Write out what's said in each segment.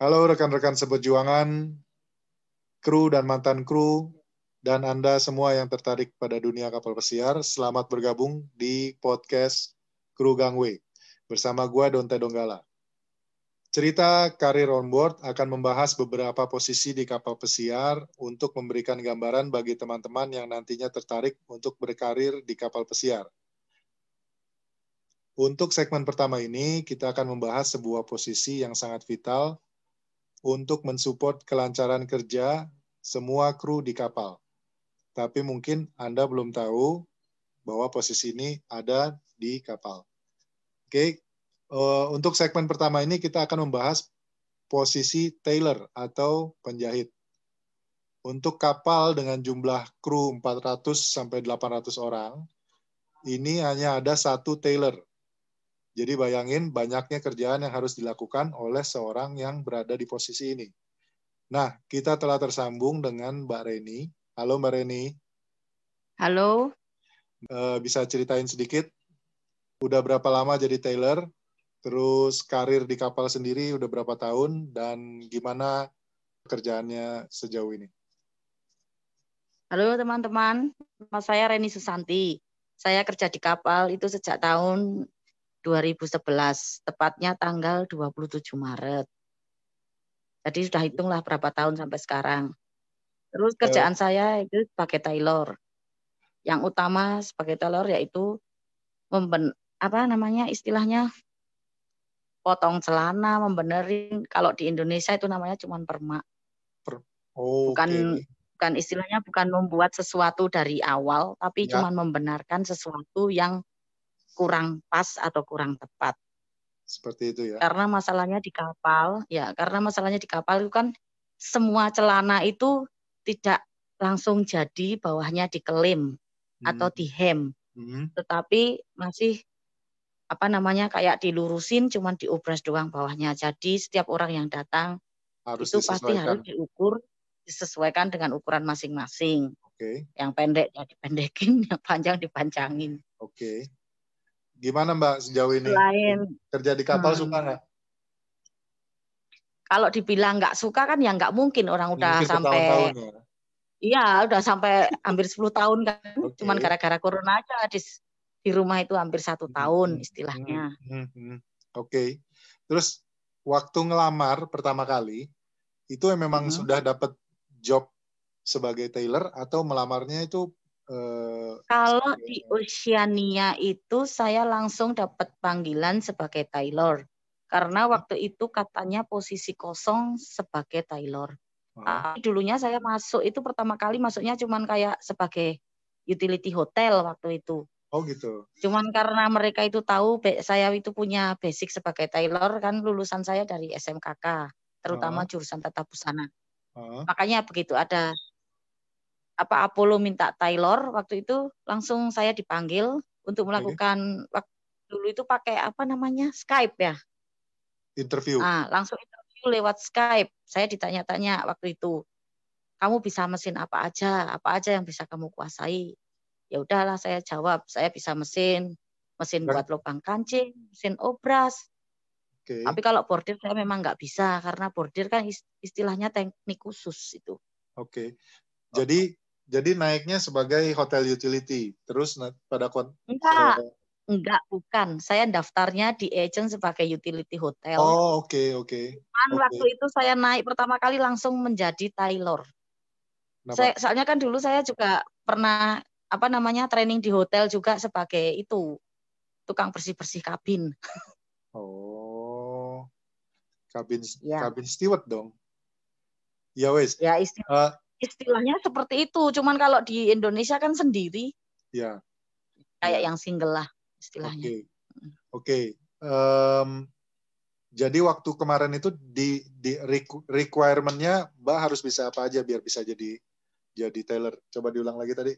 Halo rekan-rekan seperjuangan, kru dan mantan kru, dan Anda semua yang tertarik pada dunia kapal pesiar, selamat bergabung di podcast Kru Gangway bersama gua Donte Donggala. Cerita karir on board akan membahas beberapa posisi di kapal pesiar untuk memberikan gambaran bagi teman-teman yang nantinya tertarik untuk berkarir di kapal pesiar. Untuk segmen pertama ini, kita akan membahas sebuah posisi yang sangat vital untuk mensupport kelancaran kerja semua kru di kapal. Tapi mungkin Anda belum tahu bahwa posisi ini ada di kapal. Oke, uh, untuk segmen pertama ini kita akan membahas posisi tailor atau penjahit. Untuk kapal dengan jumlah kru 400 sampai 800 orang, ini hanya ada satu tailor jadi bayangin banyaknya kerjaan yang harus dilakukan oleh seorang yang berada di posisi ini. Nah, kita telah tersambung dengan Mbak Reni. Halo Mbak Reni. Halo. Eh, bisa ceritain sedikit, udah berapa lama jadi tailor? Terus karir di kapal sendiri udah berapa tahun? Dan gimana pekerjaannya sejauh ini? Halo teman-teman, nama saya Reni Susanti. Saya kerja di kapal itu sejak tahun 2011, tepatnya tanggal 27 Maret. Jadi sudah hitunglah berapa tahun sampai sekarang. Terus kerjaan uh, saya itu sebagai tailor. Yang utama sebagai tailor yaitu memben apa namanya istilahnya potong celana, membenerin. Kalau di Indonesia itu namanya cuma permak. Per, oh, bukan okay. bukan istilahnya bukan membuat sesuatu dari awal, tapi ya. cuma membenarkan sesuatu yang kurang pas atau kurang tepat. Seperti itu ya. Karena masalahnya di kapal, ya karena masalahnya di kapal itu kan semua celana itu tidak langsung jadi bawahnya dikelem hmm. atau dihem. Hmm. Tetapi masih apa namanya kayak dilurusin cuman diobras doang bawahnya. Jadi setiap orang yang datang harus itu pasti harus diukur disesuaikan dengan ukuran masing-masing. Oke. Okay. Yang pendek ya dipendekin, yang panjang dipanjangin. Oke. Okay. Gimana Mbak sejauh ini? Selain kerja di kapal hmm. suka nggak? Kalau dibilang nggak suka kan ya nggak mungkin orang udah mungkin sampai ya. Iya, udah sampai hampir 10 tahun kan. Okay. Cuman gara-gara corona aja di, di rumah itu hampir satu hmm, tahun hmm, istilahnya. Hmm, hmm, hmm. Oke. Okay. Terus waktu ngelamar pertama kali itu memang hmm. sudah dapat job sebagai tailor atau melamarnya itu Eh, Kalau di Oceania itu saya langsung dapat panggilan sebagai tailor karena waktu itu katanya posisi kosong sebagai tailor. Oh. Tapi dulunya saya masuk itu pertama kali masuknya cuman kayak sebagai utility hotel waktu itu. Oh gitu. Cuman karena mereka itu tahu saya itu punya basic sebagai tailor kan lulusan saya dari SMKK, terutama oh. jurusan tata busana. Oh. Makanya begitu ada apa Apollo minta Taylor waktu itu langsung saya dipanggil untuk melakukan okay. waktu dulu itu pakai apa namanya Skype ya? Interview. Ah langsung interview lewat Skype. Saya ditanya-tanya waktu itu kamu bisa mesin apa aja? Apa aja yang bisa kamu kuasai? Ya udahlah saya jawab saya bisa mesin mesin buat lubang kancing mesin obras. Okay. tapi kalau bordir saya memang nggak bisa karena bordir kan istilahnya teknik khusus itu. Oke. Okay. jadi jadi naiknya sebagai hotel utility. Terus pada kon Enggak. Enggak, bukan. Saya daftarnya di agent sebagai utility hotel. Oh, oke, okay, oke. Okay. okay. waktu itu saya naik pertama kali langsung menjadi tailor. Saya, soalnya kan dulu saya juga pernah apa namanya training di hotel juga sebagai itu tukang bersih-bersih kabin. Oh. Kabin ya. kabin steward dong. Ya wes. Ya istilah. Uh, istilahnya seperti itu. Cuman kalau di Indonesia kan sendiri. Ya. Kayak ya. yang single lah istilahnya. Oke. Okay. Okay. Um, jadi waktu kemarin itu di di requirement-nya Mbak harus bisa apa aja biar bisa jadi jadi tailor. Coba diulang lagi tadi.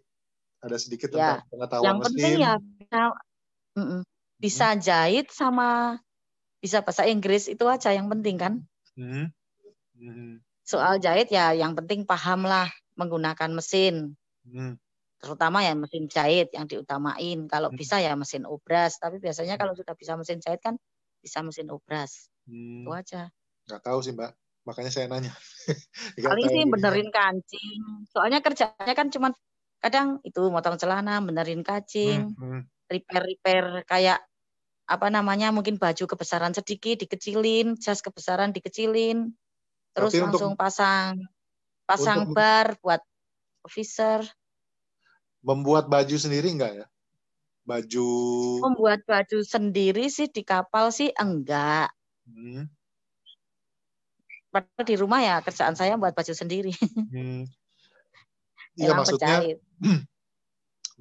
Ada sedikit ya. tentang pengetahuan Yang mesin. penting ya bisa, bisa hmm. jahit sama bisa bahasa Inggris itu aja yang penting kan. Hmm. Hmm soal jahit ya yang penting pahamlah menggunakan mesin. Hmm. Terutama ya mesin jahit yang diutamain. Kalau hmm. bisa ya mesin obras. Tapi biasanya kalau sudah bisa mesin jahit kan bisa mesin obras. Hmm. Itu aja. Nggak tahu sih Mbak. Makanya saya nanya. Paling sih benerin kancing. Soalnya kerjanya kan cuma kadang itu motong celana, benerin kancing, hmm, hmm. repair-repair kayak apa namanya mungkin baju kebesaran sedikit dikecilin, jas kebesaran dikecilin, terus Tapi langsung untuk, pasang pasang untuk, bar buat officer. Membuat baju sendiri enggak ya? Baju Membuat baju sendiri sih di kapal sih enggak. Hmm. Padahal di rumah ya kerjaan saya buat baju sendiri. Hmm. Iya maksudnya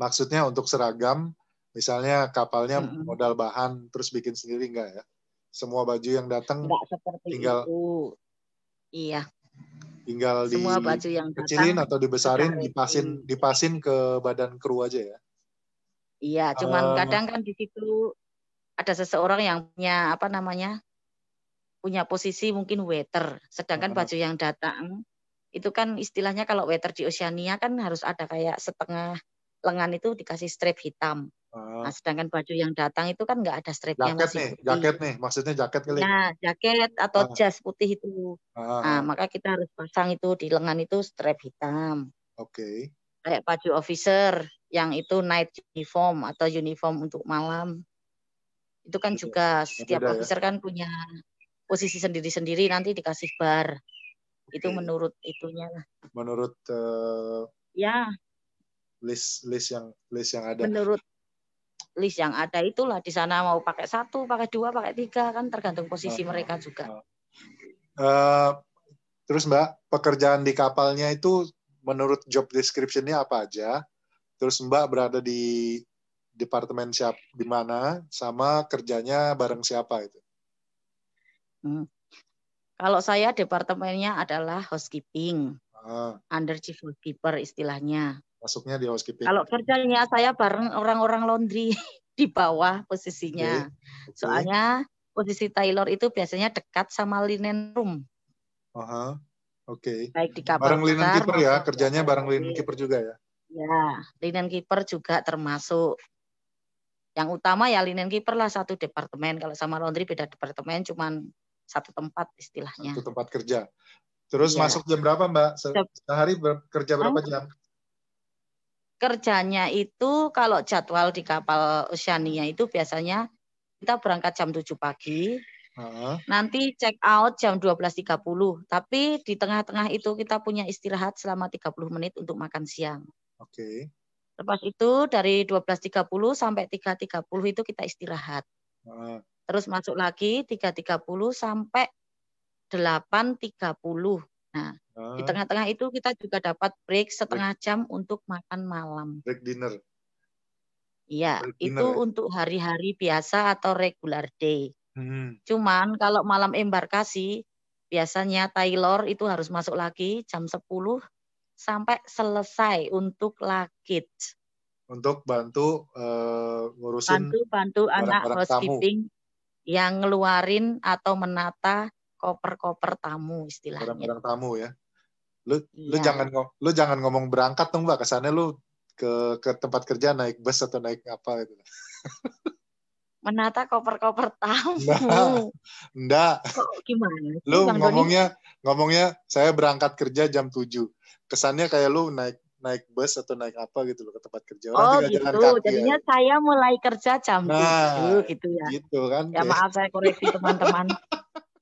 maksudnya untuk seragam misalnya kapalnya hmm. modal bahan terus bikin sendiri enggak ya? Semua baju yang datang tinggal itu. Iya. Tinggal Semua di baju yang kecilin atau dibesarin, dipasin dipasin ke badan kru aja ya. Iya, cuman uh, kadang kan di situ ada seseorang yang punya apa namanya? punya posisi mungkin waiter, sedangkan baju yang datang itu kan istilahnya kalau waiter di Oceania kan harus ada kayak setengah lengan itu dikasih strap hitam. Uh, nah, sedangkan baju yang datang itu kan nggak ada strapnya jaket nih, putih. jaket nih, maksudnya jaket kali. Nah, jaket atau uh, jas putih itu. Uh, nah, maka kita harus pasang itu di lengan itu strap hitam. Oke. Okay. Kayak baju officer yang itu night uniform atau uniform untuk malam. Itu kan juga setiap ya? officer kan punya posisi sendiri-sendiri nanti dikasih bar. Okay. Itu menurut itunya lah. Menurut uh, ya list list yang list yang ada. Menurut list yang ada itulah di sana mau pakai satu, pakai dua, pakai tiga kan tergantung posisi uh, mereka juga. Uh, terus Mbak, pekerjaan di kapalnya itu menurut job description-nya apa aja? Terus Mbak berada di departemen siap di mana sama kerjanya bareng siapa itu? Hmm. Kalau saya departemennya adalah housekeeping, ah. under chief housekeeper istilahnya. Masuknya di housekeeping. Kalau kerjanya saya bareng orang-orang laundry di bawah posisinya. Okay. Soalnya posisi Taylor itu biasanya dekat sama linen room. Aha. Oke. Okay. Baik di kapal bareng linen keeper ya, kerjanya bareng linen keeper juga ya. Ya, linen keeper juga termasuk. Yang utama ya linen keeper lah satu departemen. Kalau sama laundry beda departemen, cuman satu tempat istilahnya. Satu tempat kerja. Terus ya. masuk jam berapa Mbak? Sehari kerja berapa jam? Kerjanya itu kalau jadwal di kapal Oceania itu biasanya kita berangkat jam 7 pagi. Uh. Nanti check out jam 12.30. Tapi di tengah-tengah itu kita punya istirahat selama 30 menit untuk makan siang. Oke. Okay. Lepas itu dari 12.30 sampai 3.30 itu kita istirahat. Uh terus masuk lagi 3.30 sampai 8.30. Nah, ah. Di tengah-tengah itu kita juga dapat break setengah break. jam untuk makan malam. Break dinner. Iya, itu ya? untuk hari-hari biasa atau regular day. Hmm. Cuman kalau malam embarkasi, biasanya Taylor itu harus masuk lagi jam 10 sampai selesai untuk lakit. Untuk bantu uh, ngurusin bantu bantu anak housekeeping yang ngeluarin atau menata koper-koper tamu istilahnya. Barang-barang tamu ya. Lu iya. lu jangan lu jangan ngomong berangkat dong Mbak, kesannya lu ke ke tempat kerja naik bus atau naik apa gitu. Menata koper-koper tamu. Nah, enggak. Kok gimana? Lu ngomongnya ngomongnya saya berangkat kerja jam 7. Kesannya kayak lu naik naik bus atau naik apa gitu loh ke tempat kerja. Orang oh gitu. Jalan kaki Jadinya ya. saya mulai kerja jam nah, 7 gitu ya. Gitu kan. Ya maaf saya koreksi teman-teman.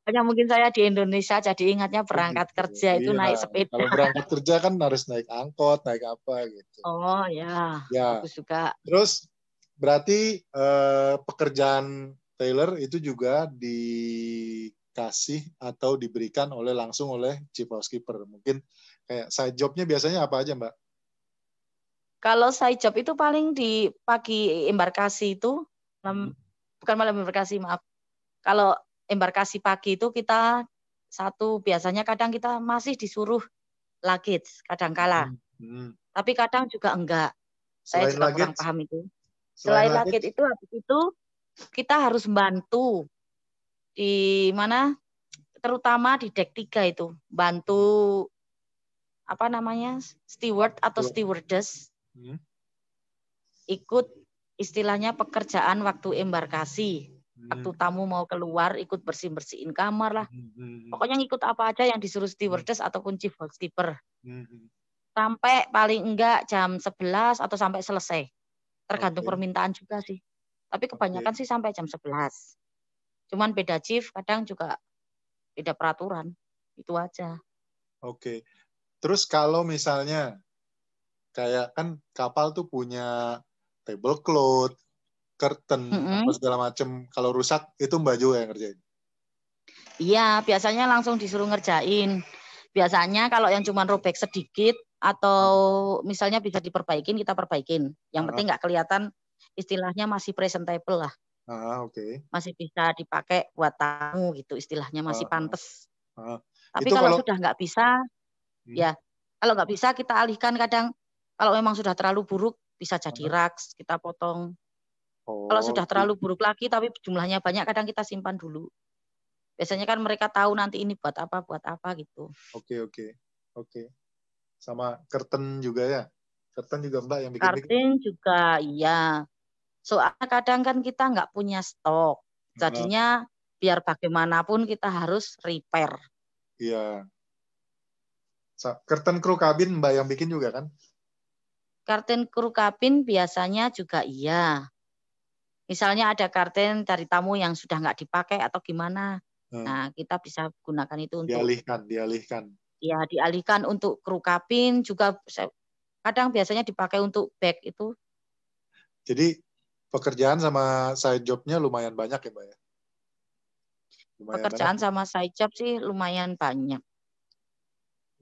Hanya mungkin saya di Indonesia jadi ingatnya berangkat gitu. kerja itu iya. naik sepeda. Kalau berangkat kerja kan harus naik angkot, naik apa gitu. Oh ya. Ya. Bagus juga. Terus berarti eh, pekerjaan Taylor itu juga dikasih atau diberikan oleh langsung oleh chief housekeeper. Mungkin kayak side jobnya biasanya apa aja, Mbak? Kalau side job itu paling di pagi embarkasi itu, hmm. bukan malam embarkasi maaf. Kalau embarkasi pagi itu kita satu biasanya kadang kita masih disuruh lagit kadang kala. Hmm. Hmm. Tapi kadang juga enggak. Selain Saya juga kurang paham itu. Selain, Selain lagit itu habis itu kita harus bantu di mana terutama di deck tiga itu bantu apa namanya steward atau stewardess hmm. ikut istilahnya pekerjaan waktu embarkasi. Waktu tamu mau keluar ikut bersih bersihin kamar lah. Hmm, hmm, hmm. Pokoknya ngikut apa aja yang disuruh stewardess ataupun chief housekeeper. Hmm, hmm. Sampai paling enggak jam 11 atau sampai selesai. Tergantung Oke. permintaan juga sih. Tapi kebanyakan sih sampai jam 11. Cuman beda chief, kadang juga beda peraturan. Itu aja. Oke. Terus kalau misalnya kayak kan kapal tuh punya tablecloth, curtain, Mm-mm. apa segala macem. Kalau rusak itu Mbak Jo yang ngerjain. Iya, biasanya langsung disuruh ngerjain. Biasanya kalau yang cuma robek sedikit atau misalnya bisa diperbaikin, kita perbaikin. Yang Ah. penting nggak kelihatan istilahnya masih presentable lah. Ah, oke. Masih bisa dipakai buat tamu gitu istilahnya, masih Ah, ah. pantes. Ah. Tapi kalau kalau- sudah nggak bisa, Hmm. ya kalau nggak bisa kita alihkan kadang kalau memang sudah terlalu buruk bisa jadi raks, kita potong. Oh, Kalau sudah gitu. terlalu buruk lagi tapi jumlahnya banyak kadang kita simpan dulu. Biasanya kan mereka tahu nanti ini buat apa, buat apa gitu. Oke, oke. Oke. Sama curtain juga ya? Curtain juga Mbak yang bikin-bikin? Kartin juga iya. Soalnya kadang kan kita nggak punya stok. Jadinya biar bagaimanapun kita harus repair. Iya. Curtain kru kabin Mbak yang bikin juga kan? Kartin kru kabin biasanya juga iya. Misalnya ada kartin dari tamu yang sudah nggak dipakai atau gimana. Hmm. Nah, kita bisa gunakan itu untuk Dialihkan, dialihkan. ya dialihkan untuk kru kabin juga kadang biasanya dipakai untuk bag itu Jadi pekerjaan sama side jobnya lumayan banyak ya Mbak ya? Lumayan pekerjaan banyak. sama side job sih lumayan banyak.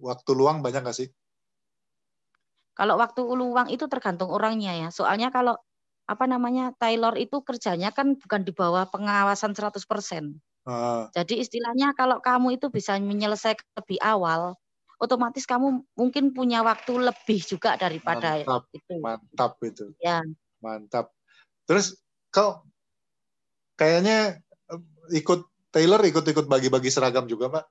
Waktu luang banyak nggak sih? Kalau waktu luang itu tergantung orangnya ya. Soalnya kalau apa namanya tailor itu kerjanya kan bukan di bawah pengawasan 100%. Ah, Jadi istilahnya kalau kamu itu bisa menyelesaikan lebih awal, otomatis kamu mungkin punya waktu lebih juga daripada mantap, itu. mantap itu. Ya. Mantap. Terus kau kayaknya eh, ikut Taylor ikut-ikut bagi-bagi seragam juga Mbak?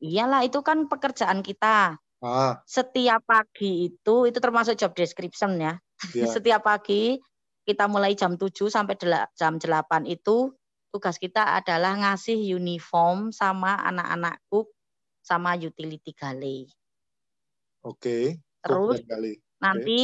Iyalah itu kan pekerjaan kita. Ah, Setiap pagi itu itu termasuk job description ya. Iya. Setiap pagi kita mulai jam 7 sampai jam 8 itu tugas kita adalah ngasih uniform sama anak-anak cook sama utility galley. Oke. Cook Terus kali. nanti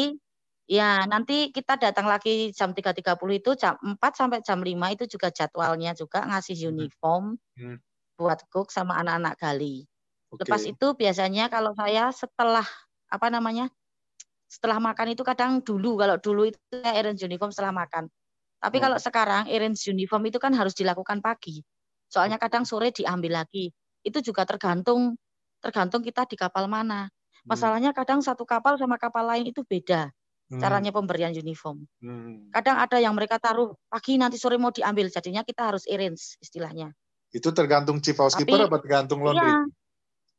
ya nanti kita datang lagi jam 3.30 itu jam 4 sampai jam 5 itu juga jadwalnya juga ngasih uniform Hmm. buat cook sama anak-anak gali. Oke. Lepas itu biasanya kalau saya setelah apa namanya? Setelah makan itu kadang dulu kalau dulu itu arrange uniform setelah makan. Tapi Hmm. kalau sekarang arrange uniform itu kan harus dilakukan pagi. Soalnya kadang sore diambil lagi. Itu juga tergantung tergantung kita di kapal mana. Hmm. Masalahnya kadang satu kapal sama kapal lain itu beda Hmm. caranya pemberian uniform. Hmm. Kadang ada yang mereka taruh pagi nanti sore mau diambil, jadinya kita harus arrange istilahnya. Itu tergantung chief housekeeper Tapi- apa tergantung laundry? Iya.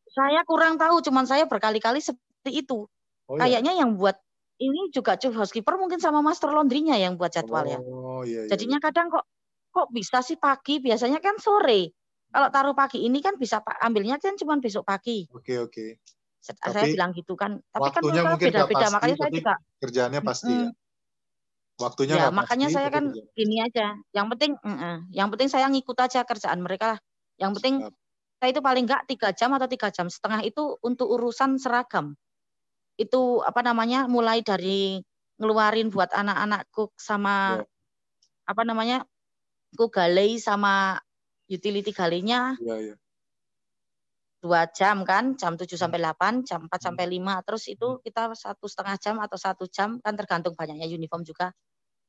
Saya kurang tahu, cuman saya berkali-kali seperti itu. Oh, iya. Kayaknya yang buat ini juga chief housekeeper mungkin sama master laundry-nya yang buat jadwalnya. Oh iya. iya, Jadinya kadang kok kok bisa sih pagi, biasanya kan sore. Kalau taruh pagi ini kan bisa ambilnya kan cuma besok pagi. iya. Oke oke. Saya Tapi bilang gitu kan. Tapi kan beda-beda, pasti, makanya saya juga Kerjaannya pasti ya. Mm-mm. Waktunya ya makanya pasti, saya kan kerjaan. gini aja. Yang penting, mm-mm. yang penting saya ngikut aja kerjaan mereka lah. Yang penting Siap. saya itu paling enggak tiga jam atau tiga jam setengah itu untuk urusan seragam. Itu apa namanya? Mulai dari ngeluarin buat anak-anak cook sama Ya. apa namanya? cook galei sama utility galenya Iya iya. dua jam kan, jam 7 Hmm. sampai 8, jam 4 sampai 5. Terus itu kita satu setengah jam atau satu jam kan tergantung banyaknya uniform juga.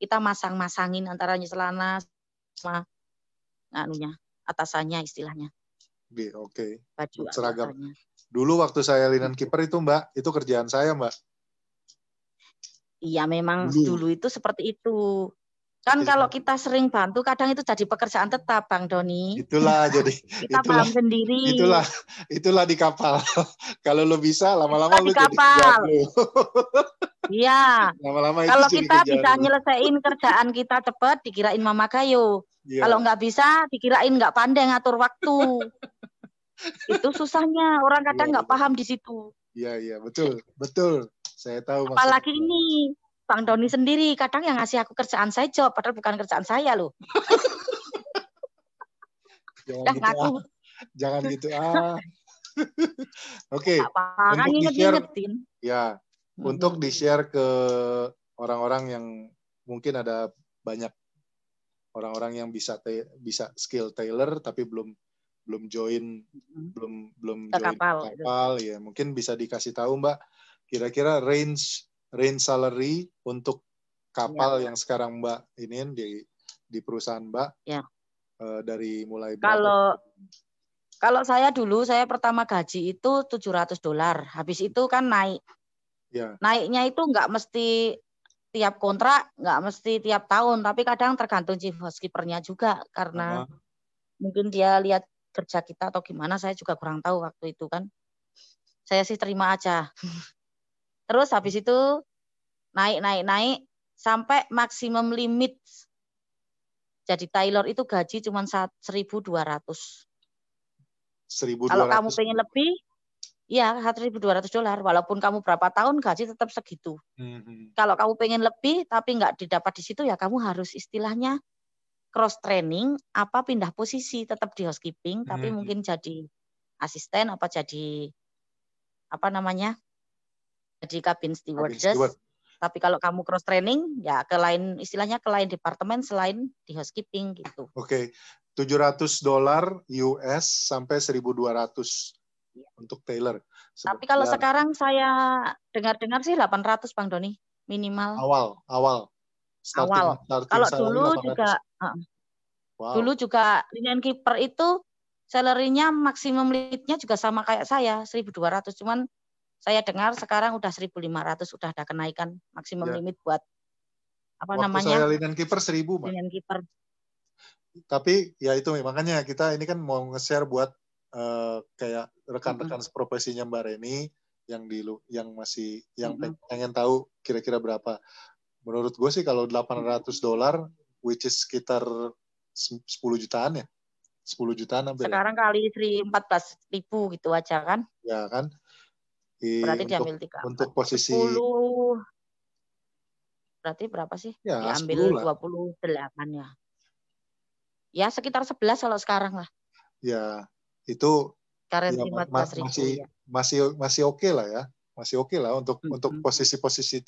Kita masang-masangin antara celana sama anunya, atasannya istilahnya, Oke, Oke. baju seragam. atasannya. Dulu waktu saya linen kiper itu Mbak, itu kerjaan saya Mbak. Iya memang Dulu. dulu itu seperti itu. Kan Jadi- kalau kita sering bantu kadang itu jadi pekerjaan tetap Bang Doni. Itulah jadi Kita itulah paham sendiri. itulah itulah di kapal. Kalau lo bisa lama-lama Itulah lu di jadi kapal. Iya. Lama-lama itu Kalau kita bisa lu. nyelesain kerjaan kita cepat dikirain Mama Gayo. Iya. Kalau nggak bisa, dikirain nggak pandai ngatur waktu. Itu susahnya. Orang kadang Iya, nggak betul. paham di situ. Iya iya betul betul. Saya tahu maksudnya. Apalagi ini, Bang Doni sendiri kadang yang ngasih aku kerjaan saya job, padahal bukan kerjaan saya loh. jangan Dah gitu ngaku. ah. Jangan gitu ah. Oke, kan Untuk di-share- inget-ingetin. ya untuk Mm-mm. di-share ke orang-orang yang mungkin ada banyak orang-orang yang bisa bisa skill tailor tapi belum belum join Mm-mm. belum belum Ke join kapal, gitu. kapal ya mungkin bisa dikasih tahu Mbak kira-kira range range salary untuk kapal yang sekarang Mbak ini di di perusahaan Mbak Ya. eh, dari mulai berapa? Kalau kalau saya dulu saya pertama gaji itu 700 dolar. Habis itu kan naik. ya Naiknya itu nggak mesti tiap kontrak, nggak mesti tiap tahun, tapi kadang tergantung chief housekeeper-nya juga karena Aha. mungkin dia lihat kerja kita atau gimana saya juga kurang tahu waktu itu kan. Saya sih terima aja. Terus habis itu naik naik naik sampai maksimum limit jadi tailor itu gaji cuma 1.200. 1200 Kalau kamu pengen lebih, ya 1.200 dolar. Walaupun kamu berapa tahun gaji tetap segitu. Mhm. Kalau kamu pengen lebih tapi nggak didapat di situ ya kamu harus istilahnya cross training apa pindah posisi tetap di housekeeping tapi Mhm. mungkin jadi asisten apa jadi apa namanya jadi cabin Cabin stewardess. steward. Tapi kalau kamu cross training ya ke lain istilahnya ke lain departemen selain di housekeeping gitu. Oke, 700 dolar US sampai 1200 untuk tailor. Iya. Tapi kalau sekarang saya dengar-dengar sih 800 Bang Doni minimal. awal awal starting, Awal. starting Kalau dulu 800. juga uh, Wow. dulu juga linian kiper itu salary-nya maksimum lead-nya juga sama kayak saya 1.200 cuman saya dengar sekarang udah 1.500 udah ada kenaikan maksimum Ya. limit buat apa Waktu namanya saya linian kiper 1000, Mbak. linian kiper. Tapi ya itu makanya kita ini kan mau nge-share buat eh, kayak rekan-rekan profesinya Mbak Reni yang di yang masih yang Mm-mm. pengen tahu kira-kira berapa. Menurut gue sih kalau 800 dolar which is sekitar 10 jutaan ya. 10 jutaan hampir ya. Sekarang kali 14 ribu gitu aja kan. ya kan. Di- Berarti untuk diambil tiga untuk posisi 10 berarti berapa sih? ya 10 Diambil lah. 28 ya. Ya sekitar 11 kalau sekarang lah. Ya itu Currency Ya, ma- 14 ribu masih ya. masih masih oke lah ya masih oke lah untuk Mm-mm. untuk posisi-posisi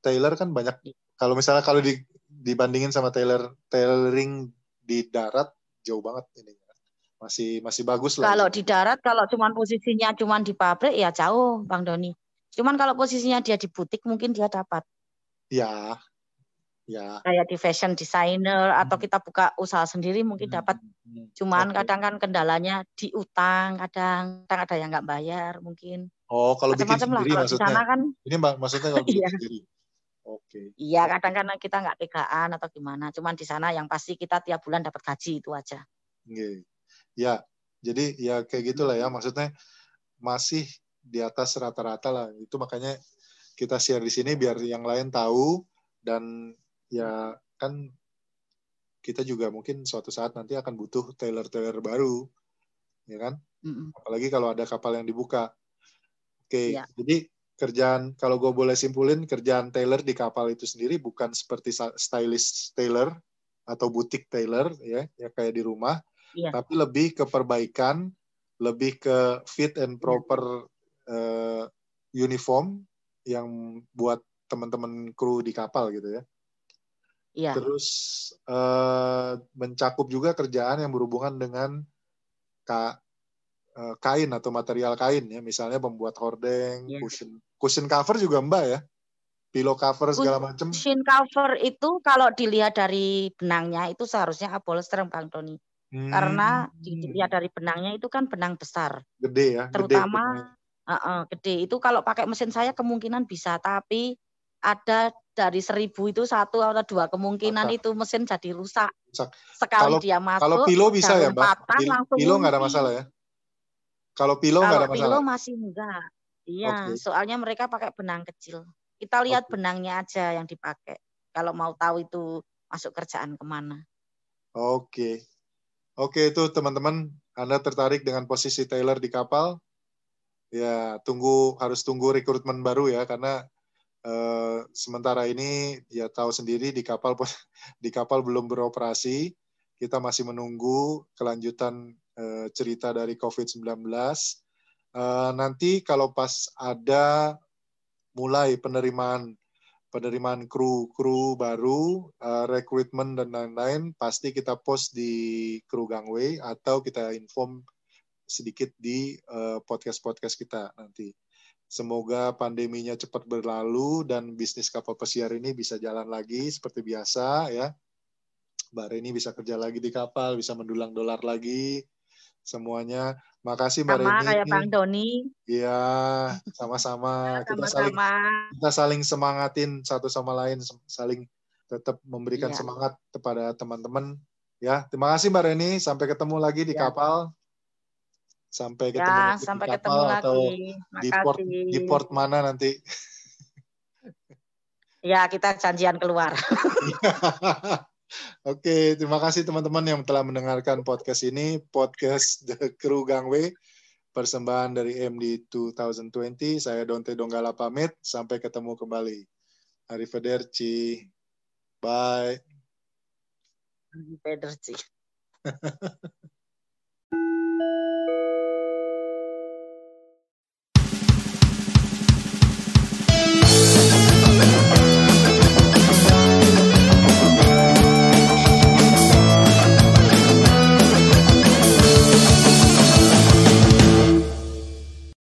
Taylor kan banyak kalau misalnya kalau di, dibandingin sama Taylor tailoring di darat jauh banget ini masih masih bagus lah Kalau di darat kalau cuman posisinya cuman di pabrik ya jauh Bang Doni. Cuman kalau posisinya dia di butik mungkin dia dapat ya ya kayak di fashion designer atau Hmm. kita buka usaha sendiri mungkin dapat. Hmm. Cuman Oke. kadang kan kendalanya di utang, kadang kadang ada yang nggak bayar mungkin. oh kalau bikin Macam-macam lah. sendiri di maksudnya sana kan ini mbak maksudnya kalau bikin Iya. sendiri oke iya kadang kan kita nggak tegaan atau gimana. Cuman di sana yang pasti kita tiap bulan dapat gaji itu aja. Oke. ya jadi ya kayak gitulah ya maksudnya masih di atas rata-rata lah itu makanya kita share di sini biar yang lain tahu dan ya kan kita juga mungkin suatu saat nanti akan butuh tailor-tailor baru ya kan Mm-mm. apalagi kalau ada kapal yang dibuka oke Iya. jadi kerjaan kalau gue boleh simpulin kerjaan tailor di kapal itu sendiri bukan seperti stylist tailor atau butik tailor ya ya kayak di rumah Iya. tapi lebih ke perbaikan lebih ke fit Iya. and proper eh, uniform yang buat teman-teman kru di kapal gitu ya Iya. terus eh, mencakup juga kerjaan yang berhubungan dengan ka- eh, kain atau material kain ya misalnya membuat hordeng Iya. cushion cushion cover juga mbak ya pillow cover segala macam Cushion cover itu kalau dilihat dari benangnya itu seharusnya upholster Bang Doni. Hmm, Karena dilihat dari benangnya itu kan benang besar. gede ya terutama gede uh, uh, gede itu kalau pakai mesin saya kemungkinan bisa tapi ada dari seribu itu satu atau dua kemungkinan Rusak. itu mesin jadi rusak Rusak. sekali Kalau- dia masuk kalau pilo bisa ya mbak patah, Pil- langsung pilo nggak ada masalah ya kalau pilo nggak kalau ada pilo masalah masih enggak iya Oke. soalnya mereka pakai benang kecil kita lihat Oke. benangnya aja yang dipakai kalau mau tahu itu masuk kerjaan ke mana Oke. Oke itu teman-teman, Anda tertarik dengan posisi Taylor di kapal? Ya, tunggu harus tunggu rekrutmen baru ya karena eh, sementara ini ya tahu sendiri di kapal di kapal belum beroperasi kita masih menunggu kelanjutan uh, cerita dari COVID-19. Uh, nanti kalau pas ada mulai penerimaan penerimaan kru kru baru, uh, rekrutmen dan lain-lain, pasti kita post di kru gangway atau kita inform sedikit di uh, podcast-podcast kita nanti. Semoga pandeminya cepat berlalu dan bisnis kapal pesiar ini bisa jalan lagi seperti biasa ya. Mbak Reni bisa kerja lagi di kapal, bisa mendulang dolar lagi. Semuanya Makasih Mbak sama Reni. kayak Bang Doni. Iya, sama-sama. Ya, kita sama-sama. saling kita saling semangatin satu sama lain, saling tetap memberikan Iya. semangat kepada teman-teman. Ya, terima kasih Mbak Reni. Sampai ketemu lagi di Ya. kapal. Sampai ketemu Ya, lagi sampai di ketemu kapal atau lagi. di port di port mana nanti. Ya, kita janjian keluar. Oke, terima kasih teman-teman yang telah mendengarkan podcast ini, podcast The Crew Gangway, persembahan dari MD 2020. Saya Donte Donggala pamit, sampai ketemu kembali. Arrivederci. Bye. Pederci.